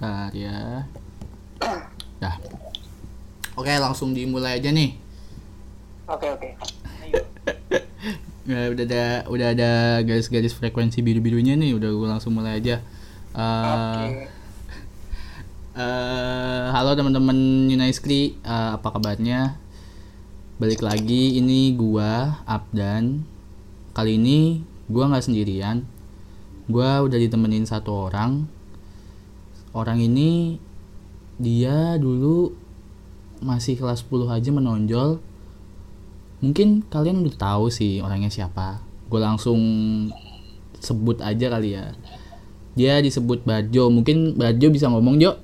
Bentar ya. Dah. Oke, langsung dimulai aja nih. Oke oke. Ayo. Ya, udah ada udah ada garis-garis frekuensi biru-birunya nih, udah gue langsung mulai aja. Eh, Oke. eh, halo teman-teman Unaiskri, eh, apa kabarnya? Balik lagi, ini gua Abdan. Kali ini gua nggak sendirian. Gua udah ditemenin satu orang. Orang ini dia dulu masih kelas 10 aja menonjol. Mungkin kalian udah tahu sih orangnya siapa. Gue langsung sebut aja kali ya. Dia disebut Barjo. Mungkin Barjo bisa ngomong, Jo.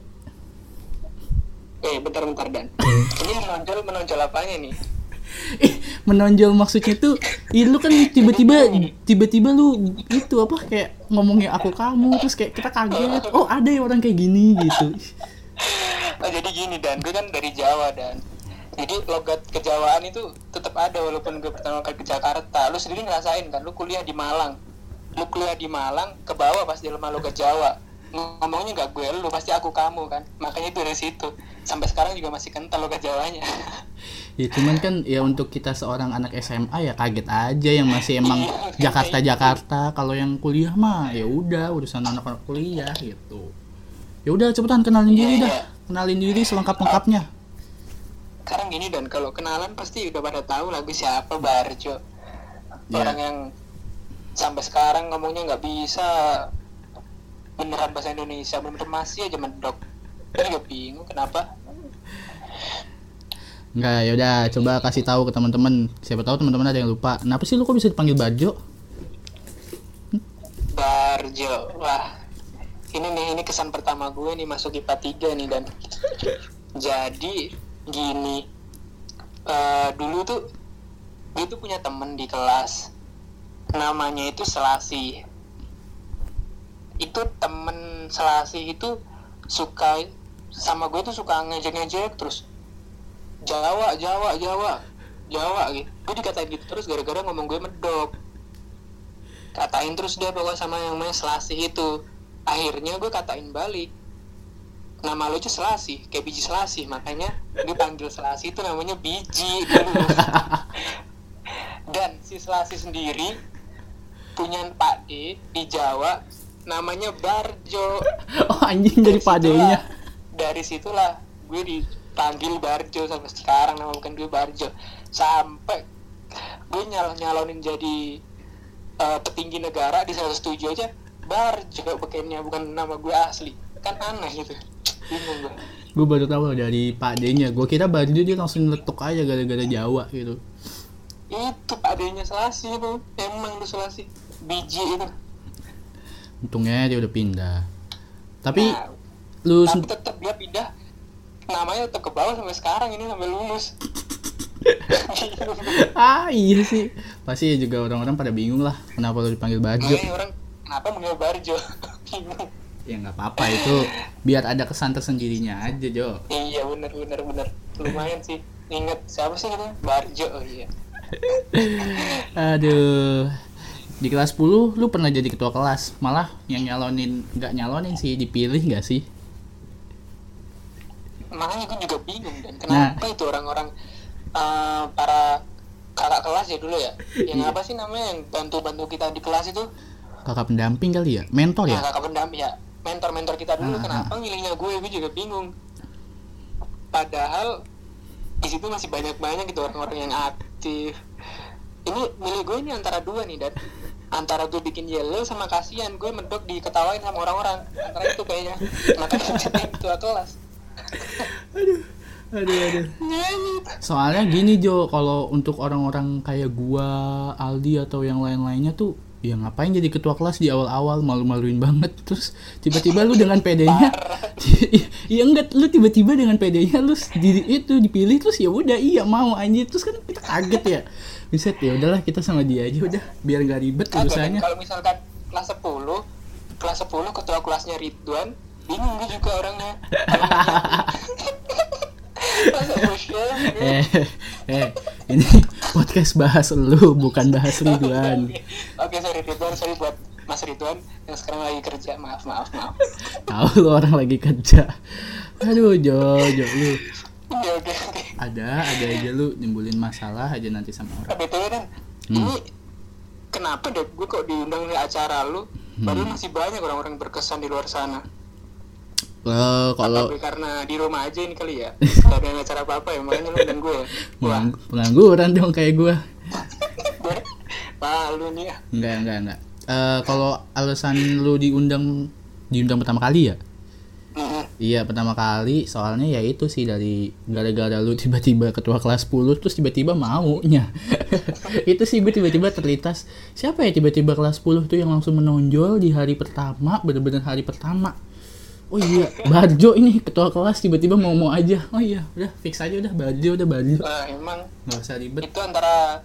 Eh bentar bentar dan. Ini menonjol menonjol apanya nih? Menonjol maksudnya tuh ih, lu kan tiba-tiba tiba-tiba lu itu apa kayak ngomongnya aku kamu terus kayak kita kaget oh ada ya orang kayak gini gitu Oh, jadi gini dan gue kan dari Jawa dan. Jadi logat kejawaan itu tetap ada walaupun gue pertama kali ke Jakarta. Lu sendiri ngerasain kan? Lu kuliah di Malang. Lu kuliah di Malang ke bawah pasti lemah logat Jawa. Ngomongnya nggak gue lu pasti aku kamu kan. Makanya itu dari situ. Sampai sekarang juga masih kental logat Jawanya. ya cuman kan ya untuk kita seorang anak SMA ya kaget aja yang masih emang Jakarta Jakarta kalau yang kuliah mah ya udah urusan anak-anak kuliah gitu. Ya udah cepetan kenalin diri dah. kenalin diri selengkap lengkapnya sekarang gini dan kalau kenalan pasti udah pada tahu lagu siapa Barjo Ya. orang yang sampai sekarang ngomongnya nggak bisa. Beneran bahasa Indonesia bener masih aja mendok Gue bingung kenapa Enggak, ya udah coba kasih tahu ke teman-teman. Siapa tahu teman-teman ada yang lupa. Kenapa sih lu kok bisa dipanggil Barjo? Barjo. Wah ini nih ini kesan pertama gue nih masuk IPA 3 nih dan. Jadi gini. Eh, dulu tuh gue tuh punya temen di kelas. Namanya itu Selasi itu temen Selasi itu suka sama gue tuh suka ngejek-ngejek terus Jawa Jawa Jawa. Jawa gitu. Gue dikatain gitu terus gara-gara ngomong gue medok. Katain terus dia pokoknya sama yang namanya Selasi itu. Akhirnya gue katain balik nama lo itu Selasi kayak biji Selasi makanya gue panggil Selasi itu namanya biji dulu. Dan si Selasi sendiri punya Pak D di Jawa namanya Barjo. Oh anjing dari padenya. situlah- dari situlah gue dipanggil Barjo sampai sekarang nama bukan gue Barjo. Sampai gue nyal nyalonin jadi eh, petinggi negara di 107 aja Barjo pakainya bukan nama gue asli. Kan aneh gitu. Bingung gue Gue baru tahu dari padenya. Gue kira Barjo dia langsung letuk aja gara-gara Jawa gitu. itu Pak D-nya Selasi itu emang lu Selasi. Biji itu. Untungnya dia udah pindah. Tapi Nah, lu tapi tetap dia pindah namanya tetap ke bawah sampai sekarang ini sampai lulus ah iya sih. Pasti juga orang-orang pada bingung lah kenapa lu dipanggil Barjo. Makanya orang kenapa manggil Barjo. Ya nggak apa-apa itu biar ada kesan tersendirinya aja Jo. iya bener bener bener lumayan sih inget siapa sih namanya Barjo oh iya Aduh. Di kelas 10 lu pernah jadi ketua kelas. Malah yang nyalonin nggak nyalonin sih, dipilih nggak sih? Makanya gue juga bingung dan kenapa itu orang-orang eh, para kakak kelas ya dulu ya? Yang Iya. apa sih namanya yang bantu-bantu kita di kelas itu? Kakak pendamping kali ya? Mentor nah, ya? kakak pendamping ya. Mentor-mentor kita dulu Ah, kenapa milihnya gue gue juga bingung. Padahal di situ masih banyak-banyak gitu orang-orang yang aktif. Ini milih gue ini antara dua nih dan. Antara gue bikin yellow sama kasihan gue medok diketawain sama orang-orang. Antara itu kayaknya. Makanya jadi ketua kelas Aduh, aduh. Soalnya gini Jo, kalau untuk orang-orang kayak gua, Aldi atau yang lain-lainnya tuh ya ngapain jadi ketua kelas di awal-awal malu-maluin banget. Terus tiba-tiba lu dengan pedenya ya enggak lu tiba-tiba dengan pedenya lu di, itu dipilih terus ya udah iya mau anjir. Terus kan kita kaget ya. Bisa ya udahlah kita sama dia aja udah biar nggak ribet Dan urusannya. kalau misalkan kelas 10 kelas 10 ketua kelasnya Ridwan bingung gue juga orangnya. Eh eh ini podcast bahas lu bukan bahas Ridwan. Oke sorry Ridwan sorry buat Mas Ridwan yang sekarang lagi kerja. Maaf maaf maaf. Tahu lu orang lagi kerja. Aduh Jo Jo lu. Oke oke oke. Ada ada aja lu nimbulin masalah aja nanti sama orang. Nah, BTW dan ini kenapa deh gue kok diundang di acara lu? Padahal masih banyak orang-orang berkesan di luar sana Eh, kalau Tapi karena di rumah aja ini kali ya. Gak ada acara apa-apa ya makanya lu dan gue Wah pengangguran dong kayak gue Wah lu nih. Ya enggak enggak enggak Eh, kalau alasan lu diundang diundang pertama kali ya. Iya pertama kali. Soalnya ya itu sih dari gara-gara lu tiba-tiba ketua kelas 10 terus tiba-tiba maunya. Itu sih gue tiba-tiba terlintas. Siapa ya tiba-tiba kelas 10 tuh yang langsung menonjol di hari pertama bener-bener hari pertama oh iya Barjo ini ketua kelas tiba-tiba mau mau aja. Oh iya udah fix aja udah Barjo udah Barjo Wah emang nggak usah ribet. itu antara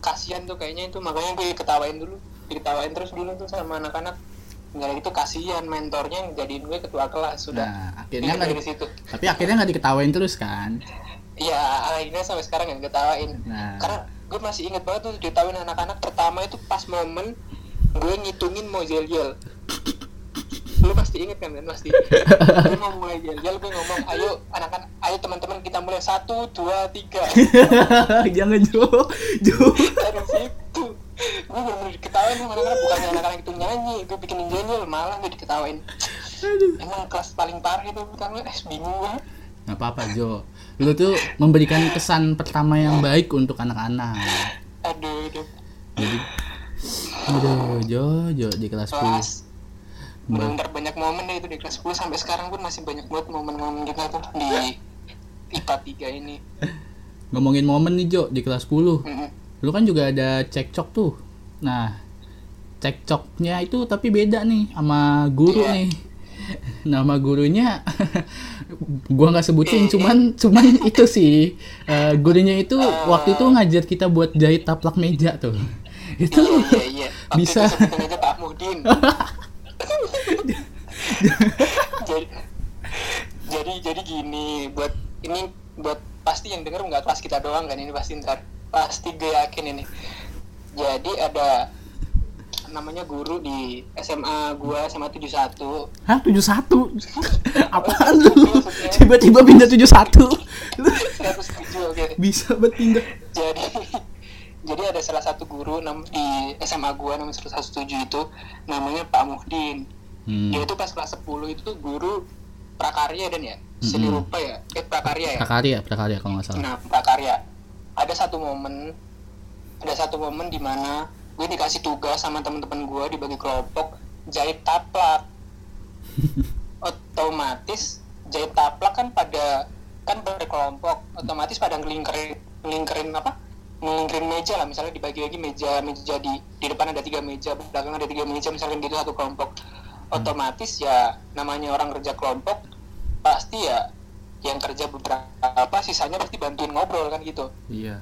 kasihan tuh kayaknya itu makanya gue ketawain dulu diketawain terus dulu tuh sama anak-anak. Nggak itu kasihan mentornya yang jadiin gue ketua kelas sudah. Nah akhirnya nggak di- situ. tapi akhirnya nggak diketawain terus kan? Iya, akhirnya sampai sekarang yang ketawain. nah. Karena gue masih inget banget tuh ditawain anak-anak pertama itu pas momen gue ngitungin mau yel. Lu pasti inget kan kan? Pasti. gue mau mulai yel, gue ngomong, ayo anak-anak, ayo teman-teman kita mulai. Satu, dua, tiga. jangan Jo. Jo. Dari situ, gue bener-bener diketawain sama anak-anak, bukannya anak-anak itu nyanyi, gue bikinin yel yel, malah gue diketawain. Emang kelas paling parah itu pertama, eh bingung banget. nggak apa-apa Jo. Lu tuh memberikan kesan pertama yang baik untuk anak-anak. Aduh, aduh. jadi aduh Jo Jo di kelas 10 kelas benar banyak momen deh itu di kelas 10 sampai sekarang pun masih banyak banget momen-momen kita tuh di IPA 3 ini. Ngomongin momen nih Jo di kelas 10 Mm-mm. lu kan juga ada cekcok tuh. Nah cekcoknya itu tapi beda nih sama guru Iya. nih. Nama gurunya gua nggak sebutin cuman cuman itu sih eh, gurunya itu waktu itu ngajar kita buat jahit taplak meja tuh. Itu iya iya iya. Bisa. itu Pak Muhdin jadi jadi jadi gini buat ini buat pasti yang denger nggak kelas kita doang kan ini pasti ntar pasti gue yakin ini. Jadi ada namanya guru di SMA gua SMA 71 Hah 71 apaan lu? Tiba-tiba pindah 71 107 oke. Bisa banget pindah jadi jadi ada salah satu guru di SMA gua namanya 107 itu namanya Pak Muhdin. Hmm. dia itu pas kelas 10 itu guru prakarya dan ya? Seni Mm-mm. rupa ya? Eh prakarya ya? Prakarya prakarya kalau nggak salah. Nah prakarya. Ada satu momen ada satu momen di mana gue dikasih tugas sama teman-teman gue dibagi kelompok jahit taplak. Otomatis jahit taplak kan pada kan berkelompok. Otomatis pada ngelingkerin ngelingkerin apa ngelingkerin meja lah. Misalnya dibagi-bagi meja meja di di depan ada tiga meja belakang ada tiga meja misalkan gitu satu kelompok. Otomatis ya namanya orang kerja kelompok pasti ya yang kerja beberapa sisanya pasti bantuin ngobrol kan gitu. Iya.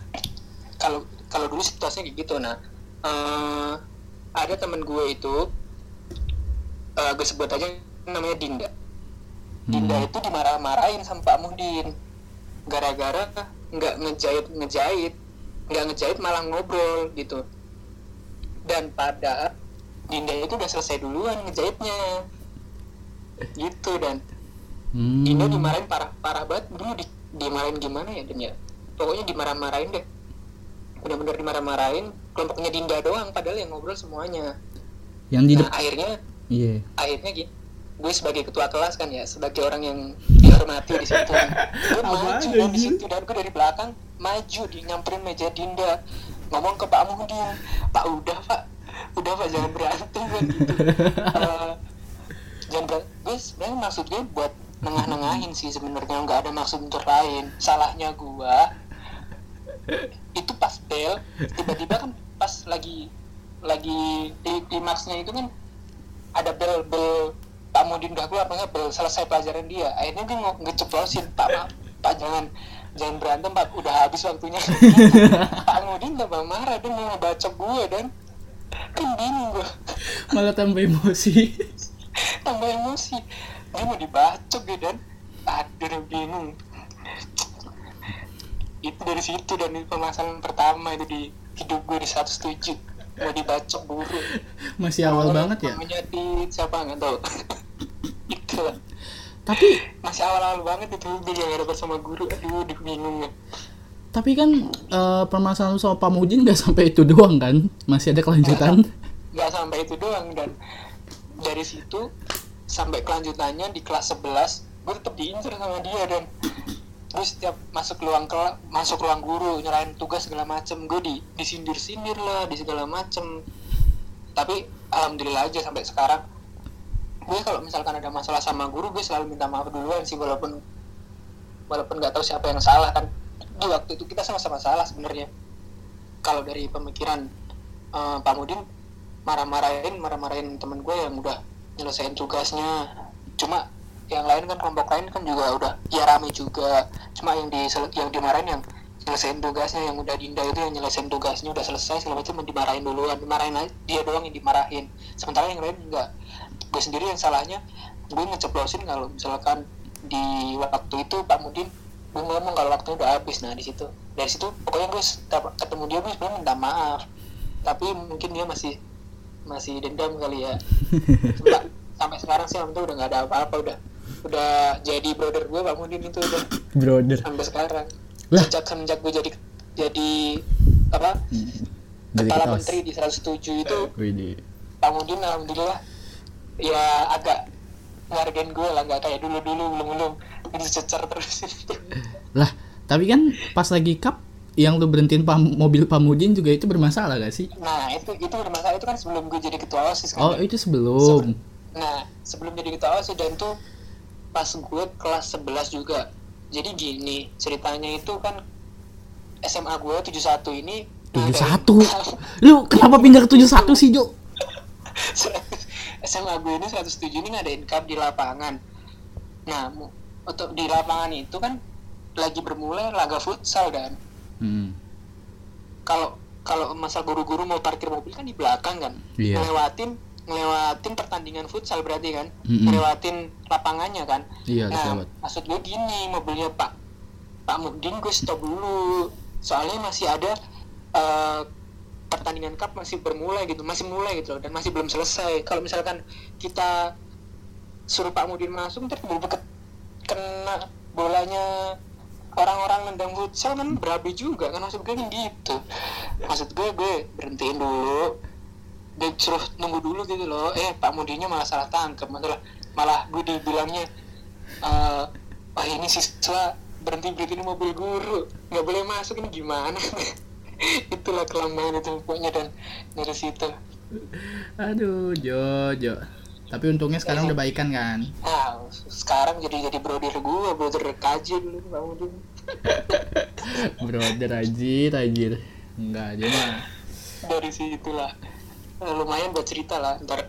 Kalau kalau dulu situasinya kayak gitu. Nah eh, ada temen gue itu eh, gue sebut aja namanya Dinda. Dinda Hmm. itu dimarah-marahin sama Pak Muhdin gara-gara nggak ngejahit ngejahit nggak ngejahit malah ngobrol gitu. Dan pada Dinda itu udah selesai duluan ngejahitnya. Gitu dan. Hmm. Dinda dimarahin parah parah banget. Dulu di, dimarahin gimana ya Dan ya? Pokoknya dimarah-marahin deh. Benar-benar dimarah-marahin. Kelompoknya Dinda doang padahal yang ngobrol semuanya. Yang di nah akhirnya iya. akhirnya gini gue sebagai ketua kelas kan ya sebagai orang yang dihormati di situ. Gue maju di situ dan gue dari belakang maju di nyamperin meja Dinda. Ngomong ke Pak Muhdin Pak udah Pak. Udah Pak jangan berantem. Kan gitu. Eh, jangan berantem gue sebenarnya maksud gue buat nengah-nengahin sih sebenarnya. Nggak ada maksud untuk lain. Salahnya gue itu pas bel. Tiba-tiba kan pas lagi lagi di klimaksnya itu kan ada bel bel Pak Mudin udah keluar. Makanya bel selesai pelajaran dia. Akhirnya gue nge- ngeceplosin Pak Pak jangan jangan berantem Pak. Udah habis waktunya. Pak Mudin tambah marah dia mau ngebacok gue dan. Kan bingung gue malah tambah emosi. Tambah emosi. Dia mau dibacok gitu dan. Aduh bingung. Itu dari situ dan. Itu permasalahan pertama itu di hidup gue di 107 mau dibacok guru masih awal banget ya? namanya di siapa? Nggak tahu. Itu. Tapi masih awal-awal banget itu gak dapat sama guru. Aduh bingung ya. Tapi kan eh, permasalahan soal Pamudin nggak sampai itu doang kan? Masih ada kelanjutan? Nggak sampai itu doang dan dari situ sampai kelanjutannya di kelas 11 gue tetap diincar sama dia dan gue setiap masuk ruang kelas masuk ruang guru nyerahin tugas segala macem gue di disindir sindir lah di segala macem. Tapi alhamdulillah aja sampai sekarang gue kalau misalkan ada masalah sama guru gue selalu minta maaf duluan sih walaupun walaupun nggak tahu siapa yang salah kan. Di waktu itu kita sama-sama salah sebenarnya. Kalau dari pemikiran eh, Pak Mudin marah-marahin marah-marahin temen gue yang udah nyelesain tugasnya. Cuma yang lain kan kelompok lain kan juga udah ya rame juga. Cuma yang di yang dimarahin yang nyelesain tugasnya yang udah dinda itu yang nyelesain tugasnya udah selesai segala macam dimarahin duluan. Dimarahin dia doang yang dimarahin. Sementara yang lain enggak gue sendiri yang salahnya. Gue ngeceplosin kalau misalkan di waktu itu Pak Mudin gue ngomong kalau waktunya udah habis. Nah di situ. Dari situ pokoknya gue setiap ketemu dia gue sebenarnya minta maaf. Tapi mungkin dia masih masih dendam kali ya. Cuma sampai sekarang sih alhamdulillah udah nggak ada apa-apa udah udah jadi brother gue Pak Mudin itu udah. Brother. Sampai sekarang. Lah. sejak semenjak gue jadi jadi apa? Dari kepala menteri di 107 itu Widih. Pak Mudin alhamdulillah ya agak ngargain gue lah nggak kayak dulu dulu belum belum ini cecer terus. Lah tapi kan pas lagi cup yang lu berhentiin pam- mobil Pamudin juga itu bermasalah gak sih? Nah itu itu bermasalah. Itu kan sebelum gue jadi ketua osis kan oh itu sebelum. Nah sebelum jadi ketua osis dan tuh pas gue kelas 11 juga. Jadi gini ceritanya itu kan SMA gue 71 ini tujuh ngadain- satu? Lu kenapa pindah ke tujuh satu sih Jo SMA gue ini 107 ini ngadain cup di lapangan. Nah, untuk di lapangan itu kan lagi bermulai laga futsal dan hmm. kalau kalau masa guru-guru mau parkir mobil kan di belakang kan, Iya. ngelewatin ngelewatin pertandingan futsal berarti kan, Mm-mm. ngelewatin lapangannya kan. iya Nah, lewat maksud gue gini, mobilnya Pak Pak Mudin gue stop dulu. Soalnya masih ada eh, pertandingan cup masih bermulai gitu, masih mulai gitu loh dan masih belum selesai. Kalau misalkan kita suruh Pak Mudin masuk ntar kena bolanya orang-orang nendang futsal kan berabi juga kan maksud gue kan gitu. Maksud gue gue berhentiin dulu gue suruh nunggu dulu gitu loh. Eh Pak Mudinnya malah salah tangkap masalah malah gue dibilangnya eh wah ini siswa berhenti berhenti mobil guru nggak boleh masuk ini gimana itulah kelambaan itu pokoknya dan dari situ. Aduh Jo Jo. Tapi untungnya sekarang udah baikan kan? Nah sekarang jadi jadi brother gue brother kaji dulu Mudin brother anjir anjir enggak aja mah. Dari situlah. Eh, lumayan buat cerita lah ntar.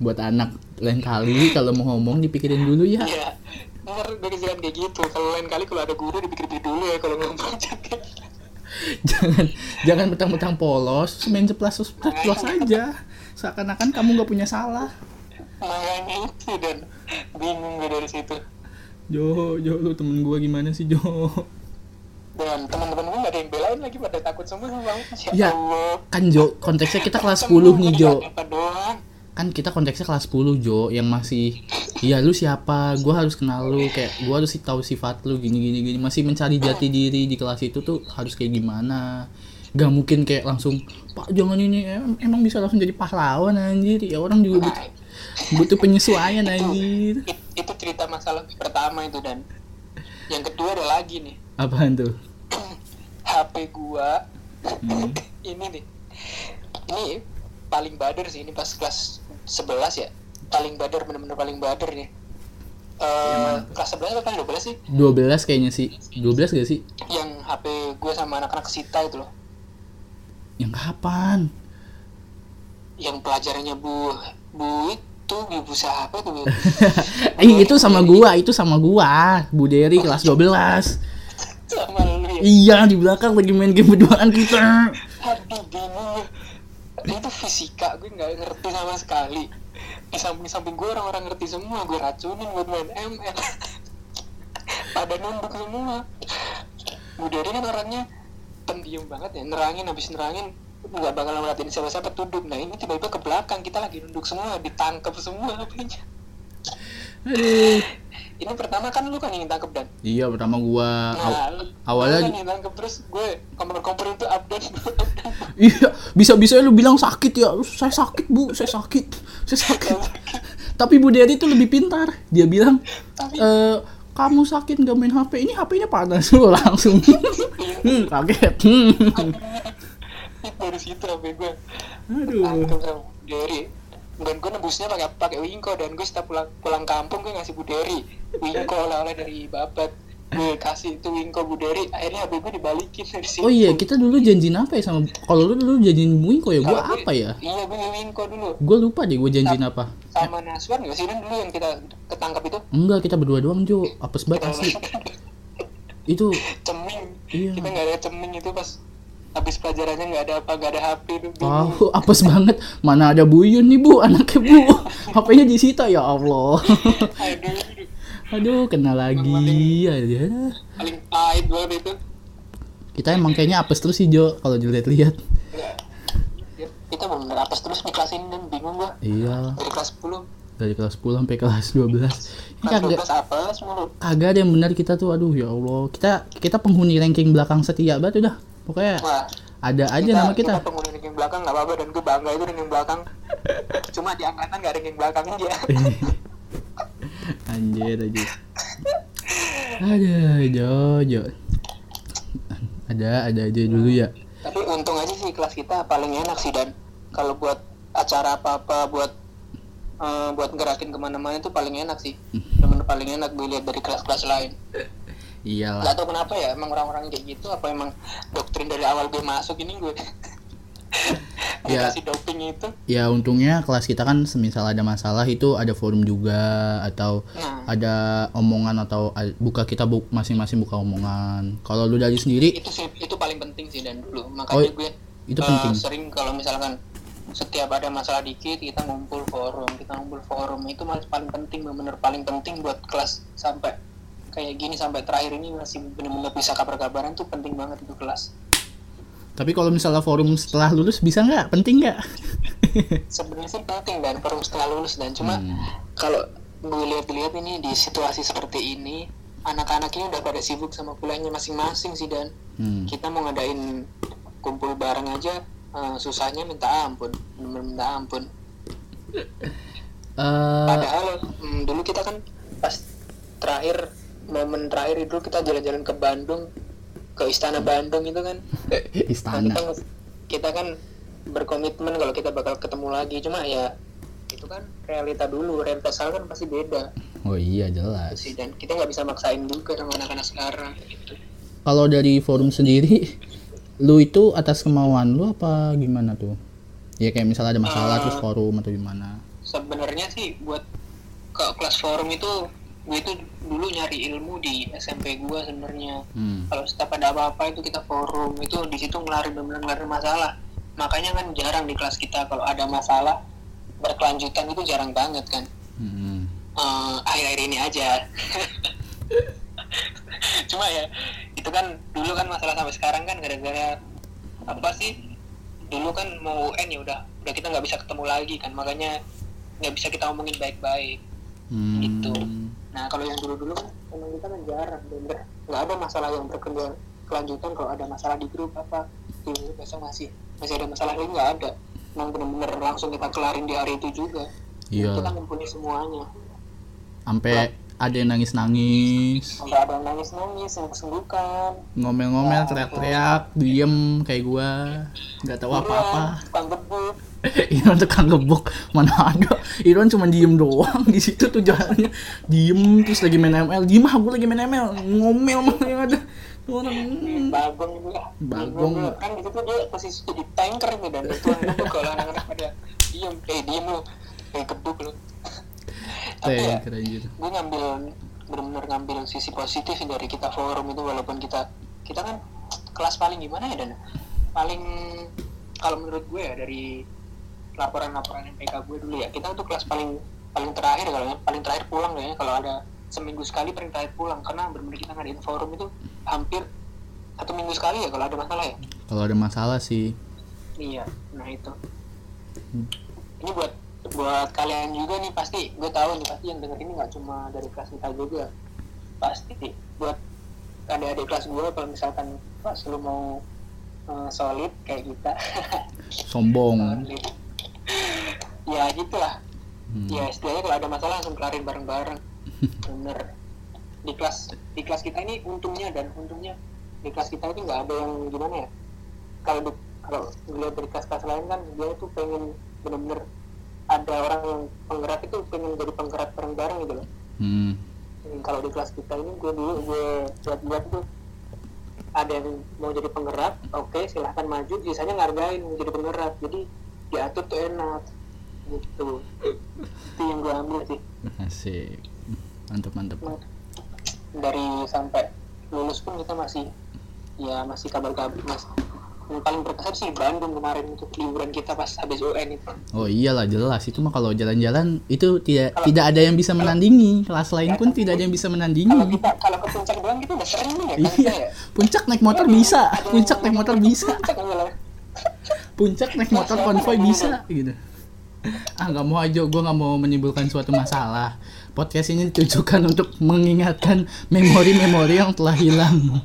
Buat anak lain kali kalau mau ngomong dipikirin dulu ya. Iya, ntar gue kayak gitu. Kalau lain kali kalau ada guru dipikir-pikir dulu ya kalau ngomong jangan. jangan betang-betang polos main ceplas ceplas aja seakan-akan kamu nggak punya salah Makanya itu dan bingung gue dari situ. Jo Jo lu temen gua gimana sih Jo Dan teman-teman gue gak ada yang belain lagi pada takut semua sama bang. Ya. Allah. kan Jo konteksnya kita kelas Temen 10 nih gue Jo? Kan kita konteksnya kelas 10 Jo yang masih iya lu siapa? Gua harus kenal lu. Kayak gua harus tahu sifat lu gini gini gini. Masih mencari jati diri di kelas itu tuh harus kayak gimana? Gak mungkin kayak langsung pak jangan ini em- emang bisa langsung jadi pahlawan anjir. Ya orang juga butuh, butuh penyesuaian anjir. It- itu cerita masalah pertama itu dan. Yang kedua ada lagi nih. Apaan tuh? HP gua. Hmm. ini nih. Ini paling bader sih ini pas kelas 11 ya? Paling bader bener-bener paling bader nih. Eh kelas 11 apa kelas 12 sih? 12 kayaknya sih. 12 gak sih? Yang HP gue sama anak-anak Sita itu loh. Yang kapan? Yang pelajarannya Bu Bu itu ibu siapa tuh Bu? eh itu sama gua itu sama gua. Bu Dery kelas 12 sama lu ya? Iya di belakang lagi main game berduaan kita. Aduh bingung itu fisika gue nggak ngerti sama sekali. Di samping samping gue orang-orang ngerti semua gue racunin buat main ML pada nunduk semua. Bu Dery kan orangnya. Pendiam banget ya nerangin habis nerangin nggak bakal ngeliatin siapa-siapa duduk nah ini tiba-tiba ke belakang kita lagi duduk semua ditangkap semua. Aduh. Ini pertama kan lu kan yang tangkep dan Iya pertama gua aw- nah lu- awalnya- lu kan yang tangkep terus gue kompor-kompor itu update Iya, bisa-bisa lu bilang sakit ya. Saya sakit, Bu. Saya sakit. Saya sakit. Tapi Bu Dery itu lebih pintar. Dia bilang, Tapi- "Eh, kamu sakit nggak main HP? Ini HP-nya panas lu langsung. hmm, kaget. Hmm. dari situ HP gue Aduh. Dery dan gue nebusnya pakai pakai Winko dan gue setiap pulang pulang kampung gue ngasih Bu Dery Winko oleh-oleh dari babat gue kasih itu Winko Bu Dery akhirnya HP gue dibalikin dari situ Oh iya, kita dulu janjiin apa ya sama kalau lu dulu janjiin Wingko ya? Gue- apa ya? iya gue Winko dulu Gua lupa deh gua janjiin apa. sama Naswan nggak sih Dan dulu yang kita ketangkap itu Enggak, kita berdua doang, Jo. Apes banget asli. Itu ceming Iya. kita nggak ada ceming itu pas habis pelajarannya nggak ada apa nggak ada HP Tahu, apes banget. Mana ada Buyun nih, Bu, anaknya, Bu. HP-nya disita ya Allah. aduh Aduh, kena lagi. Aja. paling pahit banget itu Kita emang kayaknya apes terus sih, Jo, kalau dilihat-lihat. Ya, kita bener apes terus di kelas ini dan bingung gua Iya, dari kelas 10 dari kelas 10 sampai kelas 12. Ini kelas kagak 12 apes mulu kagak ada yang benar kita tuh. Aduh, ya Allah. Kita kita penghuni ranking belakang setia banget udah. Pokoknya wah ada aja nama kita. kita penghuni ranking belakang nggak apa-apa dan gue bangga itu ranking belakang cuma di angkatan nggak ranking belakang aja Anjir aja. Ada, Jo, Jo. Ada, ada aja dulu ya. tapi untung aja sih kelas kita paling enak sih dan kalau buat acara apa-apa buat eh, buat gerakin ke mana-mana itu paling enak sih bener paling enak gue lihat dari kelas-kelas lain Iyalah. nggak tahu kenapa ya emang orang-orang kayak gitu apa emang doktrin dari awal gue masuk ini gue Ya. doping itu Ya untungnya kelas kita kan semisal ada masalah itu ada forum juga atau nah ada omongan atau buka kita bu- masing-masing buka omongan. Kalau lu dari sendiri itu sih itu paling penting sih dan dulu Oh, makanya gue itu eh, penting. sering kalau misalkan setiap ada masalah dikit kita ngumpul forum kita ngumpul forum itu paling penting bener paling penting buat kelas sampai kayak gini sampai terakhir ini masih bener-bener bisa kabar-kabaran tuh penting banget itu kelas Tapi kalau misalnya forum setelah lulus bisa nggak? Penting nggak? sebenarnya sih penting dan forum setelah lulus dan cuma Hmm. kalau gue lihat-lihat ini di situasi seperti ini anak-anak ini udah pada sibuk sama kuliahnya masing-masing sih dan Hmm. kita mau ngadain kumpul bareng aja eh, susahnya minta ampun bener minta ampun Eh, padahal mm, dulu kita kan pas terakhir momen terakhir itu kita jalan-jalan ke Bandung ke Istana Bandung itu kan Nah, istana. kita, kita kan berkomitmen kalau kita bakal ketemu lagi cuma ya itu kan realita dulu realita sekarang kan pasti beda Oh iya jelas. sih dan kita nggak bisa maksain juga sama anak-anak sekarang gitu. Kalau dari forum sendiri, lu itu atas kemauan lu apa gimana tuh? Ya kayak misalnya ada masalah Eh. terus forum atau gimana? sebenarnya sih buat ke kelas forum itu gue itu dulu nyari ilmu di SMP gue sebenarnya Hmm. kalau setiap ada apa-apa itu kita forum itu di situ ngelarin benar ngelarin masalah makanya kan jarang di kelas kita kalau ada masalah berkelanjutan itu jarang banget kan Hmm. Eh, akhir-akhir ini aja cuma ya itu kan dulu kan masalah sampai sekarang kan gara-gara apa sih dulu kan mau UN ya udah udah kita nggak bisa ketemu lagi kan makanya nggak bisa kita ngomongin baik-baik Hmm. Gitu. Nah kalau yang dulu-dulu kan emang kita kan jarang bener nggak ada masalah yang berkelanjutan kalau ada masalah di grup apa. Dulu besok masih masih ada masalah ini nggak ada. Emang bener-bener langsung kita kelarin di hari itu juga. Iya. kita ngumpulin semuanya. Sampai ada yang nangis-nangis, sampai ada yang nangis-nangis sengguk-senggukan ngomel-ngomel, teriak-teriak, diem kayak gua, nggak tahu apa-apa. Iron tukang gebuk. Mana ada. Iron cuma diem doang di situ tuh jalannya. Diem terus lagi main ML diem ah gue lagi main ML ngomel malah yang ada. Tuh orang hmm. bagong lah Bagong. kan di situ dia posisi jadi tanker nih dan itu kalau anak-anak pada diem. Eh diem lu. Eh gebuk lu tapi ya? anjir. gue ngambil benar-benar ngambil sisi positif dari kita forum itu walaupun kita kita kan kelas paling gimana ya dan? Paling kalau menurut gue ya dari laporan-laporan MPK gue dulu ya kita tuh kelas paling paling terakhir kalau ya, paling terakhir pulang kayaknya kalau ada seminggu sekali paling terakhir pulang karena benar-benar kita ngadain forum itu hampir satu minggu sekali ya kalau ada masalah ya. Kalau ada masalah sih. Iya nah itu. Ini buat buat kalian juga nih pasti. Gue tahu nih pasti yang denger ini nggak cuma dari kelas kita juga. Pasti. Buat adik-adik kelas gue kalau misalkan pas lu mau eh, solid kayak kita. Sombong. Ya gitulah. Hmm. ya istilahnya kalau ada masalah langsung kelarin bareng-bareng. Bener. Di kelas di kelas kita ini untungnya dan untungnya di kelas kita ini nggak ada yang gimana ya. Kalau kalau ngeliat dari kelas-kelas lain kan dia tuh pengen bener-bener ada orang yang penggerak itu pengen jadi penggerak bareng-bareng gitu loh. Hmm. Hmm, kalau di kelas kita ini gue dulu gue buat-buat tuh. Ada yang mau jadi penggerak oke silahkan maju. Sisanya ngargain mau jadi penggerak jadi diatur tuh enak gitu. Itu yang gue ambil sih. Asik. Mantap mantap Nah, dari sampai lulus pun kita masih ya masih kabar-kabar mas yang paling berkesan sih Bandung kemarin itu liburan kita pas habis UN itu. Oh iyalah jelas. Itu mah kalau jalan-jalan itu tidak tidak ada yang bisa menandingi. Kelas lain pun tidak ada yang bisa menandingi. kalau kita kalau ke puncak doang kita udah sering nih ya kan iya. ya. Puncak naik motor bisa. Puncak naik motor bisa. puncak malah. puncak naik motor konvoy bisa gitu. Ah nggak mau aja. Gue nggak mau menimbulkan suatu masalah. Podcast ini ditujukan untuk mengingatkan memori-memori yang telah hilang.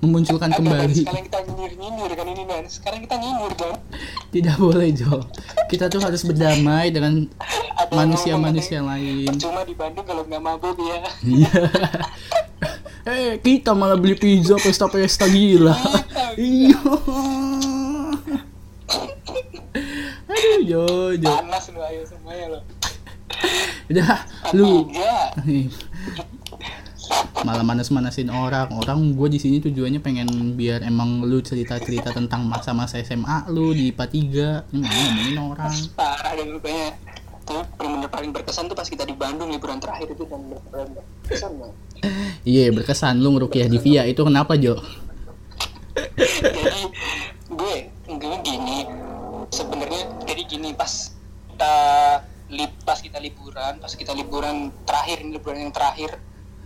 Memunculkan kembali. sekarang kita nyindir-nyindir kan dan sekarang kita nyindir kan tidak boleh Jo. Kita tuh harus berdamai dengan manusia-manusia lain. percuma di Bandung kalau nggak mabuk ya. Iya. Eh kita malah beli pizza pesta-pesta gila. Iya aduh Jo Jo. Panas lu ayo semuanya lo udah lu. Nih. Malah manas-manasin orang. Orang gue di sini tujuannya pengen biar emang lu cerita-cerita tentang masa-masa SMA lu di IPA 3 ini ngomongin orang. Parah dan rupanya tuh benar-benar paling berkesan tuh pas kita di Bandung liburan terakhir itu dan berkesan banget iya berkesan lu ngerukiah di via. Itu kenapa Jo? Jadi gue gue gini. Sebenarnya jadi gini pas kita lip pas kita liburan pas kita liburan terakhir ini liburan yang terakhir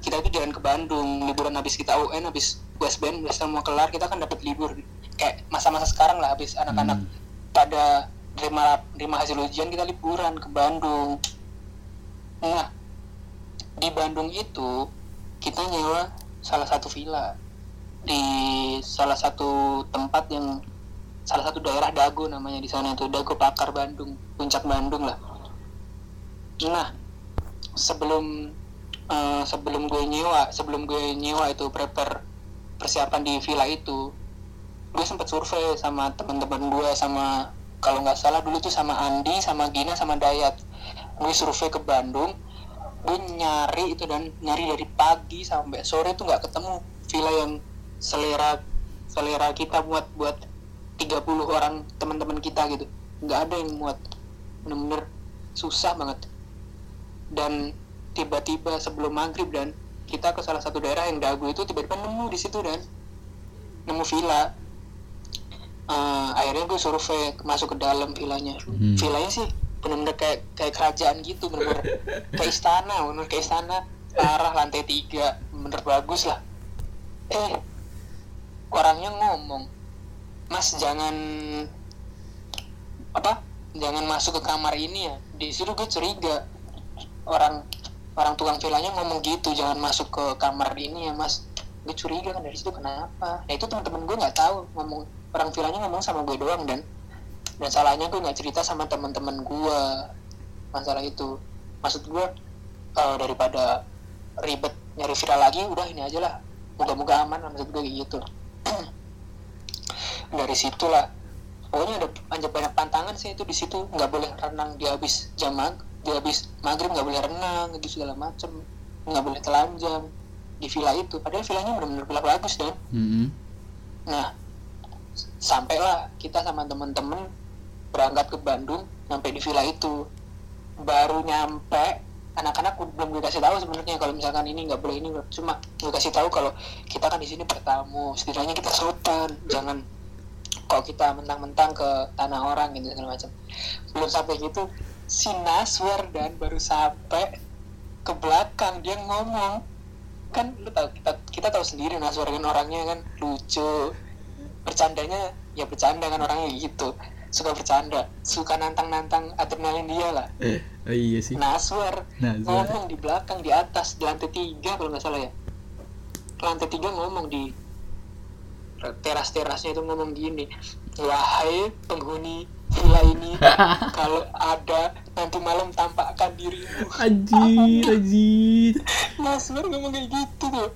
kita itu jalan ke Bandung liburan habis kita UN habis Westband Westband mau kelar kita kan dapat libur. Kayak masa-masa sekarang lah habis anak-anak pada terima terima hasil ujian kita liburan ke Bandung. Nah di Bandung itu kita nyewa salah satu villa di salah satu tempat yang salah satu daerah Dago namanya di sana itu Dago Pakar Bandung puncak Bandung lah. Nah sebelum eh, sebelum gue nyewa sebelum gue nyewa itu prepare persiapan di villa itu gue sempat survei sama teman-teman gue sama kalau nggak salah dulu tuh sama Andi sama Gina sama Dayat. Gue survei ke Bandung gue nyari itu dan nyari dari pagi sampai sore tuh nggak ketemu villa yang selera selera kita buat buat 30 orang teman-teman kita gitu. Nggak ada yang muat. Bener-bener susah banget. Dan tiba-tiba sebelum maghrib dan kita ke salah satu daerah yang dagu itu tiba-tiba nemu di situ dan. Nemu villa. Eh, akhirnya gue survei masuk ke dalam villanya. Hmm. villanya sih bener-bener kayak kayak kerajaan gitu bener-bener kayak istana bener kayak istana. Parah lantai tiga. Bener bagus lah. Eh orangnya ngomong mas jangan apa jangan masuk ke kamar ini ya. Di situ gue curiga orang orang tukang villanya ngomong gitu jangan masuk ke kamar ini ya mas. Gue curiga kan dari situ kenapa. Nah itu teman-teman gue nggak tahu ngomong orang villanya ngomong sama gue doang dan dan salahnya gue nggak cerita sama teman-teman gue masalah itu. Maksud gue eh, daripada ribet nyari villa lagi udah ini aja lah. Moga-moga aman maksud gue gitu. Dari situlah pokoknya ada banyak pantangan sih itu di situ. Nggak boleh renang di habis jam di habis maghrib nggak boleh renang gitu segala macem. Nggak boleh telanjang. Di villa itu. Padahal villanya benar-benar villa bagus dan. Mm-mm. nah sampailah kita sama temen-temen berangkat ke Bandung sampai di villa itu. Baru nyampe anak-anak belum gue kasih tahu sebenarnya kalau misalkan ini nggak boleh ini cuma gue kasih tahu kalau kita kan di sini bertamu. Setidaknya kita sopan. Jangan kalau kita mentang-mentang ke tanah orang gitu segala macam belum sampai gitu si Naswar dan baru sampai ke belakang dia ngomong kan lu tahu kita kita tahu sendiri Naswar kan orangnya kan lucu. Bercandanya ya bercanda kan orangnya gitu. Suka bercanda suka nantang-nantang adrenalin dia lah. Oh, iya sih. Naswar Nazar ngomong di belakang di atas di lantai tiga kalau nggak salah ya. Lantai tiga ngomong di teras-terasnya itu ngomong gini wahai penghuni villa ini kalau ada nanti malam tampakkan dirimu. Anjir anjir Naswar ngomong kayak gitu tuh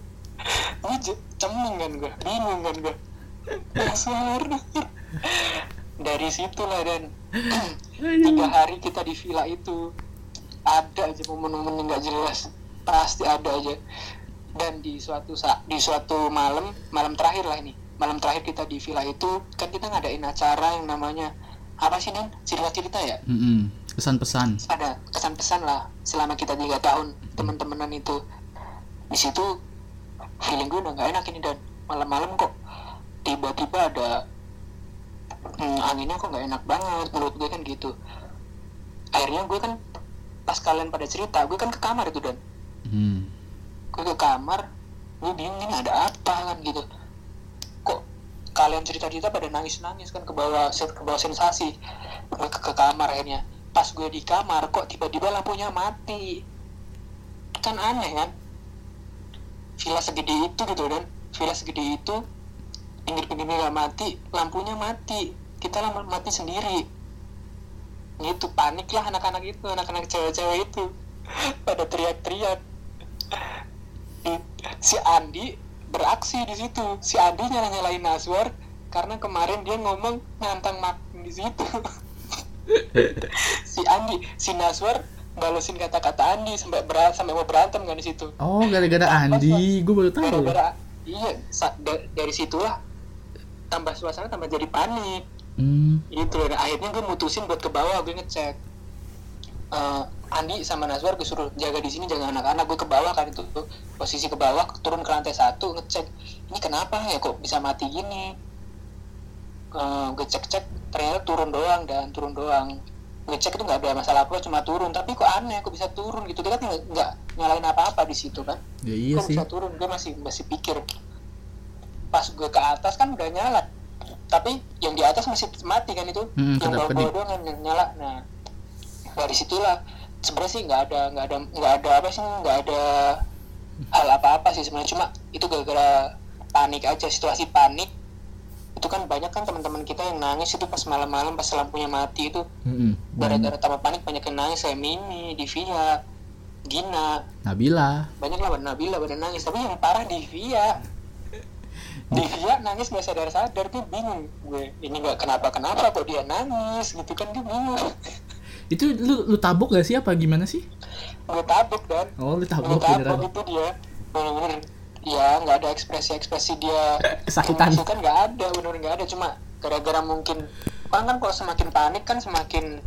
gue cemeng kan gue bingung kan gue Naswar dari situlah dan. Tiga hari kita di villa itu ada aja momen-momen yang nggak jelas. Pasti ada aja. Dan di suatu saat di suatu malam malam terakhir lah ini. Malam terakhir kita di villa itu kan kita ngadain acara yang namanya apa sih dan cerita-cerita ya? Mm-mm. pesan-pesan ada kesan pesan lah selama kita tiga tahun teman-temanan itu. Di situ feeling gue udah nggak enak ini dan malam-malam kok tiba-tiba ada hmm, anginnya kok nggak enak banget menurut gue kan gitu. Akhirnya gue kan pas kalian pada cerita gue kan ke kamar itu dan hmm. gue ke kamar gue bingung ini ada apa kan gitu kalian cerita-cerita pada nangis-nangis kan ke bawah ke bawah sensasi ke, ke kamar akhirnya. Pas gue di kamar kok tiba-tiba lampunya mati? Kan aneh kan? Villa segede itu gitu dan villa segede itu pinggir-pinggirnya nggak mati lampunya mati. Kita lampu mati sendiri. Gitu panik lah anak-anak itu anak-anak cewek-cewek itu. Pada teriak-teriak. Si Andi beraksi di situ. Si Andi nyala nyalain Naswar karena kemarin dia ngomong nantang makin di situ. Si Andi si Naswar balesin kata-kata Andi sampai berat sampai mau berantem kan di situ. Oh gara-gara Andi? gue baru tahu. gara-gara iya sa- da- dari situlah tambah suasana tambah jadi panik. Hmm. gitu dan akhirnya gue mutusin buat ke bawah gue ngecek. Eh, Andi sama Nazwar gue suruh jaga di sini jaga anak-anak. Gue ke bawah kan itu posisi ke bawah turun ke lantai satu ngecek. Ini kenapa ya kok bisa mati gini? Eh, gue cek-cek ternyata turun doang dan turun doang. Gue cek itu nggak ada masalah apa cuma turun. Tapi kok aneh kok bisa turun gitu? Dia kan nggak- nyalain apa-apa di situ kan? Ya iya kok sih. bisa turun? Gue masih masih pikir. Pas gue ke atas kan udah nyala. Tapi yang di atas masih mati kan itu? Hmm, yang bawah-bawah doang yang nyala. Nah dari situlah sebenarnya sih nggak ada nggak ada nggak ada apa sih nggak ada hal apa-apa sih sebenarnya. Cuma itu gara-gara panik aja situasi panik. Itu kan banyak kan teman-teman kita yang nangis itu pas malam-malam pas lampunya mati itu. Mm-mm. gara-gara tambah panik banyak yang nangis. Kayak Mimi, Divia, Gina, Nabila. Banyak lah Nabila pada nangis. Tapi yang parah Divia. Divia nangis nggak sadar sadar tuh bingung. Gue ini nggak kenapa kenapa kok dia nangis? Gitu kan dia bingung itu lu lu tabok gak sih? Apa gimana sih? Gue tabuk dan oh lu tabok tabuk beneran. itu dia. Bener-bener ya nggak ada ekspresi ekspresi dia Kesakitan. kan nggak ada bener nggak ada. Cuma gara-gara mungkin kan kan kalau semakin panik kan semakin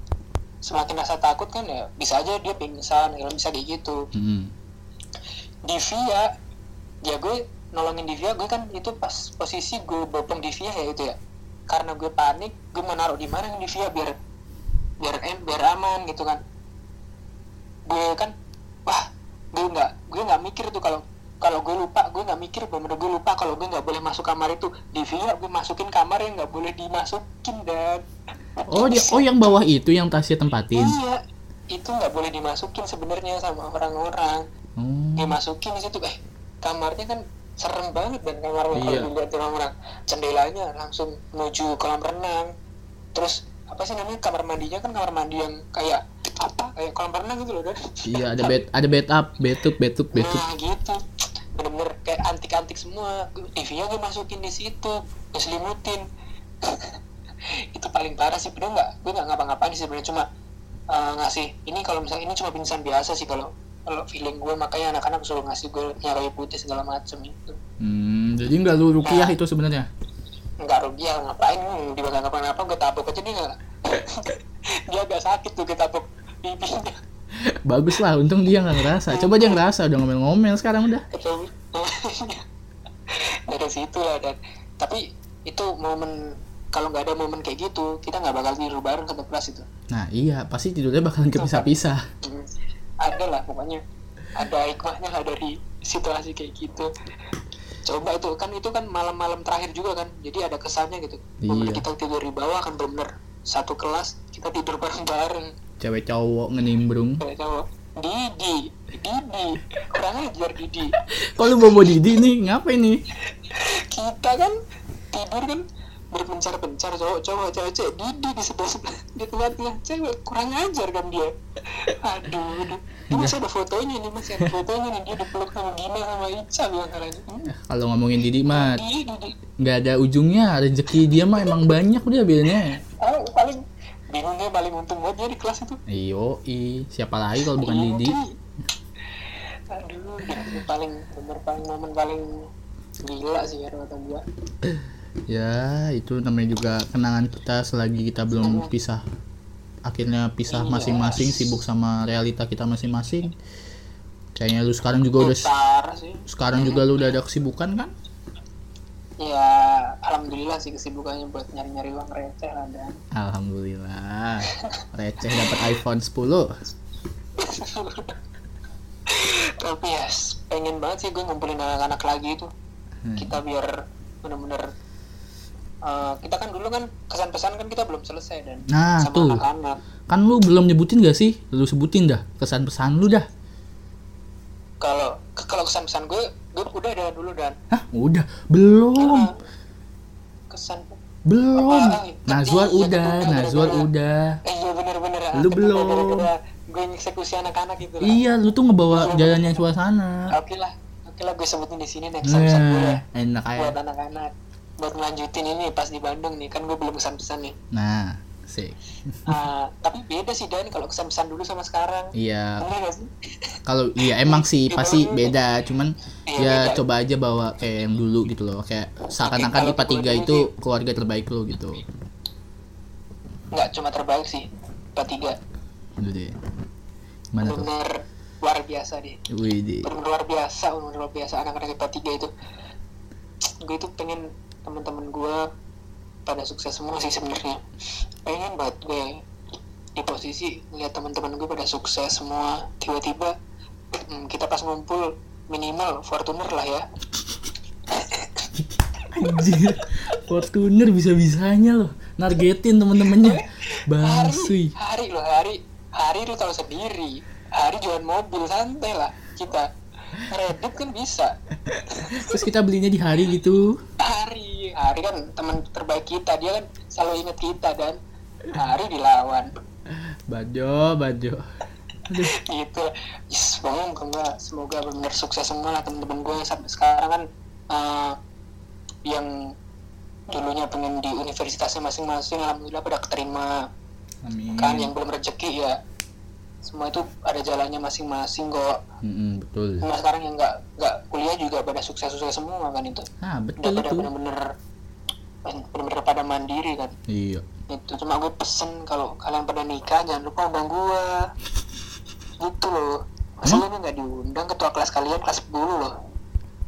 semakin rasa takut kan ya bisa aja dia pingsan ya bisa kayak gitu. Mm-mm. Divia ya gue nolongin Divia gue kan itu pas posisi gue bopong Divia ya itu ya. Karena gue panik gue mau naruh di mana nih Divia biar biar em biar aman gitu kan. Gue kan wah gue nggak gue nggak mikir tuh kalau kalau gue lupa gue nggak mikir bener gue lupa kalau gue nggak boleh masuk kamar itu. Divia gue masukin kamar yang nggak boleh dimasukin dan. Oh dia oh yang bawah itu yang tasnya tempatin? Iya itu nggak boleh dimasukin sebenarnya sama orang-orang. Oh dimasukin di situ eh kamarnya kan serem banget dan kamarnya Iya. kalau dilihat orang-orang. Jendelanya langsung menuju kolam renang. Terus apa sih namanya? Kamar mandinya kan kamar mandi yang kayak apa? Kayak kolam renang gitu loh dan iya ada bed ada bed up betuk betuk betuk nah gitu. Bener-bener kayak antik-antik semua. TV-nya gue masukin di situ gue selimutin. Itu paling parah sih. Bener nggak gue nggak ngapa-ngapain sih sebenarnya. Cuma eh, ngasih ini kalau misalnya ini cuma pingsan biasa sih kalau kalau feeling gue makanya anak-anak suruh ngasih gue nyaroi putih segala macem itu. Hmm, jadi nggak lu rukiah itu sebenarnya nggak rugi ya ngapain? Hmm, dia nggak ngapa-ngapa gue tabok aja dia nggak? Dia agak sakit tuh gue tabok pipinya. Bagus lah untung dia nggak ngerasa. Coba dia ngerasa udah ngomel-ngomel sekarang udah. Dari situ lah dan. Tapi itu momen kalau nggak ada momen kayak gitu kita nggak bakal tidur bareng satu kelas itu. Nah iya pasti tidurnya bakalan kepisah-pisah. Hmm, ada lah pokoknya. Ada hikmahnya lah dari situasi kayak gitu coba itu kan itu kan malam-malam terakhir juga kan jadi ada kesannya gitu. Iya. kita tidur di bawah kan bener satu kelas kita tidur bareng-bareng. Cewek cowok ngenimbrung. Cewek cowok. Didi Didi kurang ajar Didi. Lu bawa Didi nih? Ngapain nih? Kita kan tidur kan berpencar-pencar cowok cowok cewek cewek Didi di sebelah sebelah di tengah-tengah. Cewek kurang ajar kan dia. Aduh aduh. Ini masih ada fotonya nih masih ada fotonya nih. Dia dipeluk sama Gina sama Ica bilang hmm, kalau ngomongin Didi mah nggak ada ujungnya. Rezeki dia mah emang banyak udah biasanya oh, paling bingungnya paling untung buat dia di kelas itu. Iyo i. Siapa lagi kalau bukan Iya, Didi? Aduh paling bener paling momen paling gila sih ya kata gua ya itu namanya juga kenangan kita selagi kita belum pisah. Akhirnya pisah Iya. masing-masing sibuk sama realita kita masing-masing. Kayaknya lu sekarang juga udah sekarang juga lu udah ada kesibukan kan? Ya alhamdulillah sih kesibukannya buat nyari-nyari uang receh lah dan. Alhamdulillah. Receh dapat iPhone 10 tapi ya pengen banget sih gue ngumpulin anak-anak lagi itu Hmm. kita biar bener-bener eh, kita kan dulu kan kesan pesan kan kita belum selesai dan Nah, sama tuh. anak-anak. Kan lu belum nyebutin gak sih? Lu sebutin dah kesan pesan lu dah. Kalau ke- kalau kesan pesan gue gue udah ada dulu dan. Hah? Udah? Belum. Kesan belum. Apaan? Nazwar Iya, udah bener, Nazwar udah. Eh, iya bener-bener. Lu belum. gue eksekusi anak-anak gitu lah. Iya lu tuh ngebawa jalannya suasana. Oke lah. Oke lah gue sebutin di sini next pesan gue. ya enak buat aja. anak-anak buat ngelanjutin ini pas di Bandung nih kan gue belum kesan-pesan nih. Nah sih Ah, tapi beda sih Dan kalau kesan-pesan dulu sama sekarang. Iya. Sih? kalau iya emang sih pasti beda cuman Iya, ya beda. coba aja bawa kayak yang dulu gitu loh kayak seakan-akan IPA 3 gua dulu itu keluarga terbaik lo gitu. Nggak cuma terbaik sih IPA 3 Dulu deh mana tuh? Luar biasa deh. Wih luar biasa luar biasa anak-anak IPA 3 itu. Gue itu pengen teman-teman gue pada sukses semua sih sebenarnya. Pengen banget gue di posisi ngeliat teman-teman gue pada sukses semua. Tiba-tiba hmm, kita pas ngumpul minimal Fortuner lah ya. Anjir, Fortuner bisa-bisanya loh nargetin temen-temennya. Basuy hari loh hari. Hari lu tahu sendiri. Hari jualan mobil santai lah kita Reddit kan bisa. Terus kita belinya di hari gitu. Hari hari kan teman terbaik kita dia kan selalu ingat kita dan. Hari dilawan. Bajo, bajo. Gitu. Yes, semoga semoga benar sukses semua lah teman-teman gue. Sampai sekarang kan eh, yang dulunya pengen di universitasnya masing-masing alhamdulillah pada keterima. Amin. Kan yang belum rezeki ya semua itu ada jalannya masing-masing kok Mm-mm, Betul Nah sekarang yang nggak nggak kuliah juga pada sukses-sukses semua kan itu. Udah betul pada itu bener-bener bener-bener pada mandiri kan. Iya Itu cuma gue pesen kalau kalian pada nikah jangan lupa undang gue. Gitu loh. Masa Emang? lu nggak diundang ketua kelas kalian kelas 10 loh.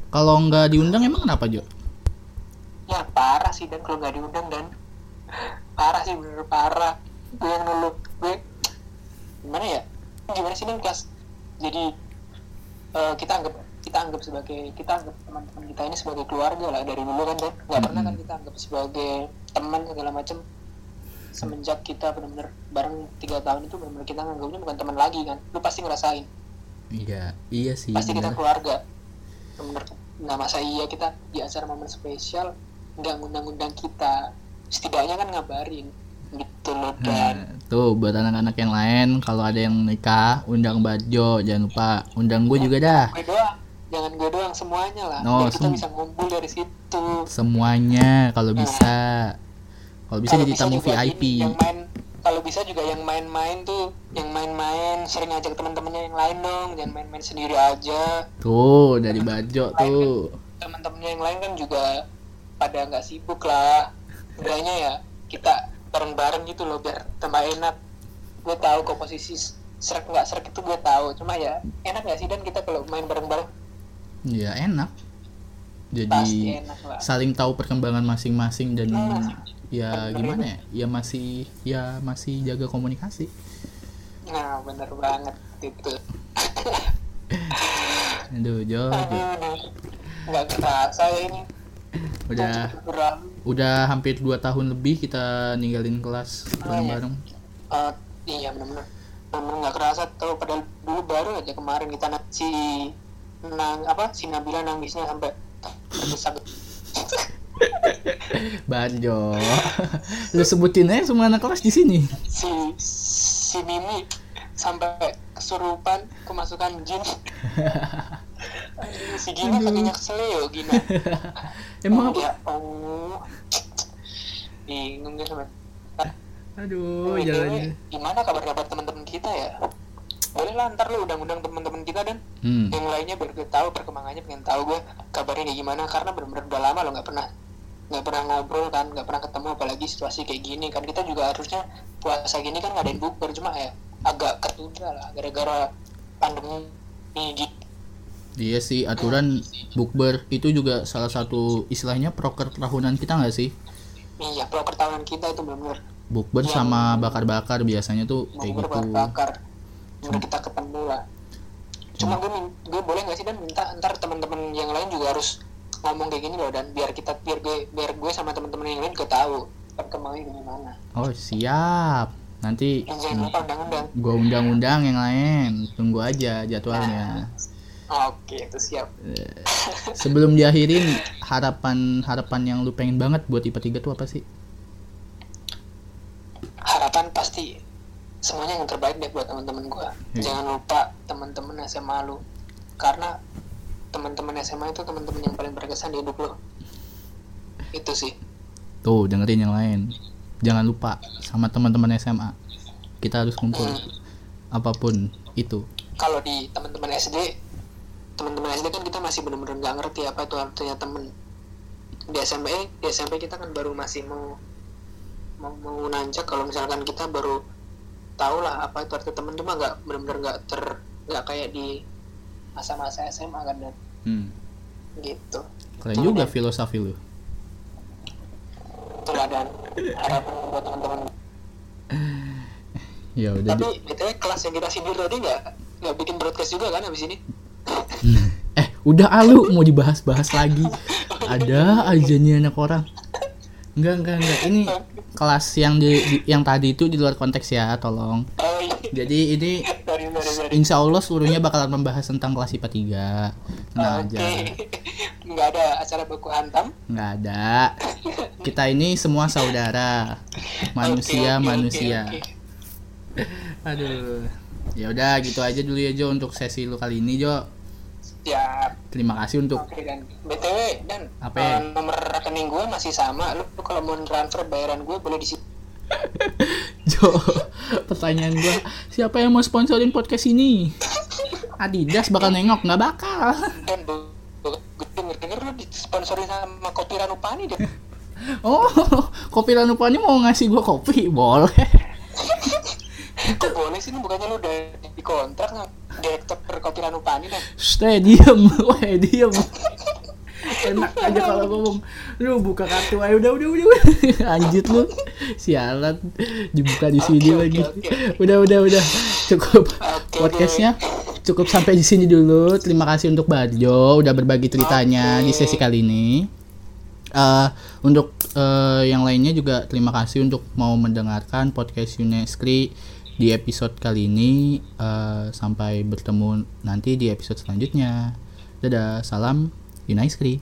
Kalau nggak diundang emang kenapa Jo? Ya parah sih dan kalau nggak diundang dan parah sih bener parah. Gue yang ngeluh gue gimana ya? Gimana sih dan kelas? Jadi eh, kita anggap kita anggap sebagai kita anggap teman-teman kita ini sebagai keluarga lah dari dulu kan dan nggak pernah kan Mm-mm. kita anggap sebagai teman segala macam. Semenjak kita benar-benar bareng tiga tahun itu benar-benar kita nganggapnya bukan teman lagi kan. Lu pasti ngerasain. Iya Iya sih pasti kita keluarga. Benar. Nah masa iya kita di acara momen spesial nggak ngundang-undang kita? Setidaknya kan ngabarin gitu loh dan Nah, tuh buat anak-anak yang lain kalau ada yang nikah undang Bajo jangan lupa undang gue juga dah. Gue doang jangan gue doang semuanya lah. Biar kita sem- bisa ngumpul dari situ. semuanya kalau bisa. Kalau bisa Kalau jadi tamu VIP ini, yang main kalau bisa juga yang main-main tuh yang main-main sering ngajak teman-temannya yang lain dong jangan main-main sendiri aja. Tuh dari Bajo tuh. teman-temannya yang lain kan juga pada nggak sibuk lah. Enggaknya ya kita bareng-bareng gitu loh biar tambah enak. Gue tahu kok posisi serak nggak serak itu gue tahu. Cuma ya enak nggak sih dan kita kalau main bareng-bareng? Ya enak. Jadi pasti enak lah. saling tahu perkembangan masing-masing dan Hmm. ya gimana ya? ya masih ya masih jaga komunikasi. Nah bener banget gitu aduh Jo nggak kerasa ini udah udah hampir 2 tahun lebih kita ninggalin kelas bareng-bareng. Eh, iya benar-benar benar nggak kerasa tuh padahal dulu baru aja kemarin kita si nang apa si Nabila nangisnya sampai berdesak Barjo lu sebutin aja semua anak kelas di sini. Si si Mimi sampai kesurupan kemasukan jin si Gina kakinya keselio Gina emang apa? ya oh. Bingung deh teman aduh BTW, jalannya gimana kabar-kabar teman-teman kita ya? Boleh lah ntar lu undang-undang teman-teman kita dan hmm. yang lainnya biar gue tahu perkembangannya pengen tahu gue kabarnya kayak gimana. Karena benar-benar udah lama lo nggak pernah nggak pernah ngobrol kan nggak pernah ketemu apalagi situasi kayak gini. Kan kita juga harusnya puasa gini kan ngadain bukber cuma ya agak ketunda lah gara-gara pandemi ini gitu Iya sih aturan bukber itu juga salah satu istilahnya proker tahunan kita nggak sih? iya proker tahunan kita itu benar-benar Bukber Yang- sama bakar-bakar biasanya tuh kayak gitu. bakar bener kita ketemu lah cuma gue gue boleh nggak sih dan minta ntar teman-teman yang lain juga harus ngomong kayak gini loh dan biar kita biar gue biar gue sama teman-teman yang lain juga tahu perkembangannya gimana Oh siap. Nanti lupa undang-undang yang lain. Tunggu aja jadwalnya. Oke itu siap Sebelum diakhirin harapan harapan yang lu pengen banget buat IPA 3 tuh apa sih? harapan pasti semuanya yang terbaik deh buat teman-teman gue Iya. jangan lupa teman-teman SMA lu karena teman-teman SMA itu teman-teman yang paling berkesan di hidup lo itu sih Tuh dengerin yang lain. Jangan lupa sama teman-teman SMA. Kita harus kumpul. Apa pun itu. kalau di teman-teman SD teman-teman SD kan kita masih benar-benar nggak ngerti apa itu artinya temen. Di SMP di SMP kita kan baru masih mau mau, mau nanjak. Kalau misalkan kita baru tahu lah apa itu arti temen cuma nggak benar-benar nggak ter nggak kayak di masa-masa SMA kan dan. Hmm. gitu. Keren juga filosofi lu. itulah dan. Harapan buat teman-teman. Ya udah. tapi btw kelas yang kita sindir tadi nggak nggak bikin broadcast juga kan habis ini Eh, udah alu mau dibahas-bahas lagi. Ada aja nih anak orang. Enggak, enggak, enggak. Ini kelas yang di, di- yang tadi itu di luar konteks ya, tolong. Jadi ini insya Allah seluruhnya bakalan membahas tentang kelas IPA 3 Tenang Oke, aja nggak ada acara baku hantam. Nggak ada Kita ini semua saudara Manusia, Oke, oke, manusia oke, oke. Aduh ya udah gitu aja dulu ya Jo untuk sesi lu kali ini Jo Ya, Terima kasih untuk oke dan btw dan Apa ya? nomor rekening gue masih sama. Lu, lu kalau mau transfer bayaran gue boleh di sini. Jo Pertanyaan gua Siapa yang mau sponsorin podcast ini? Adidas bakal nengok nggak bakal Dan gue denger denger lu disponsori sama kopi Ranupani deh. Oh kopi Ranupani mau ngasih gua kopi boleh Kok boleh sih bukannya lu udah di kontrak direktur kopi Ranupani dan Stay diem, weh diem. Enak aja kalau ngomong. Lu buka kartu aja udah udah udah. Anjir lu. Sialan dibuka di sini Oke, lagi. oke, oke. Udah udah udah. Cukup Oke podcastnya. Cukup sampai di sini dulu. Terima kasih untuk Barjo udah berbagi ceritanya Oke. di sesi kali ini. Eh, untuk eh, yang lainnya juga terima kasih untuk mau mendengarkan podcast Uneskri di episode kali ini. Eh, sampai bertemu nanti di episode selanjutnya. Dadah, salam Uneskri.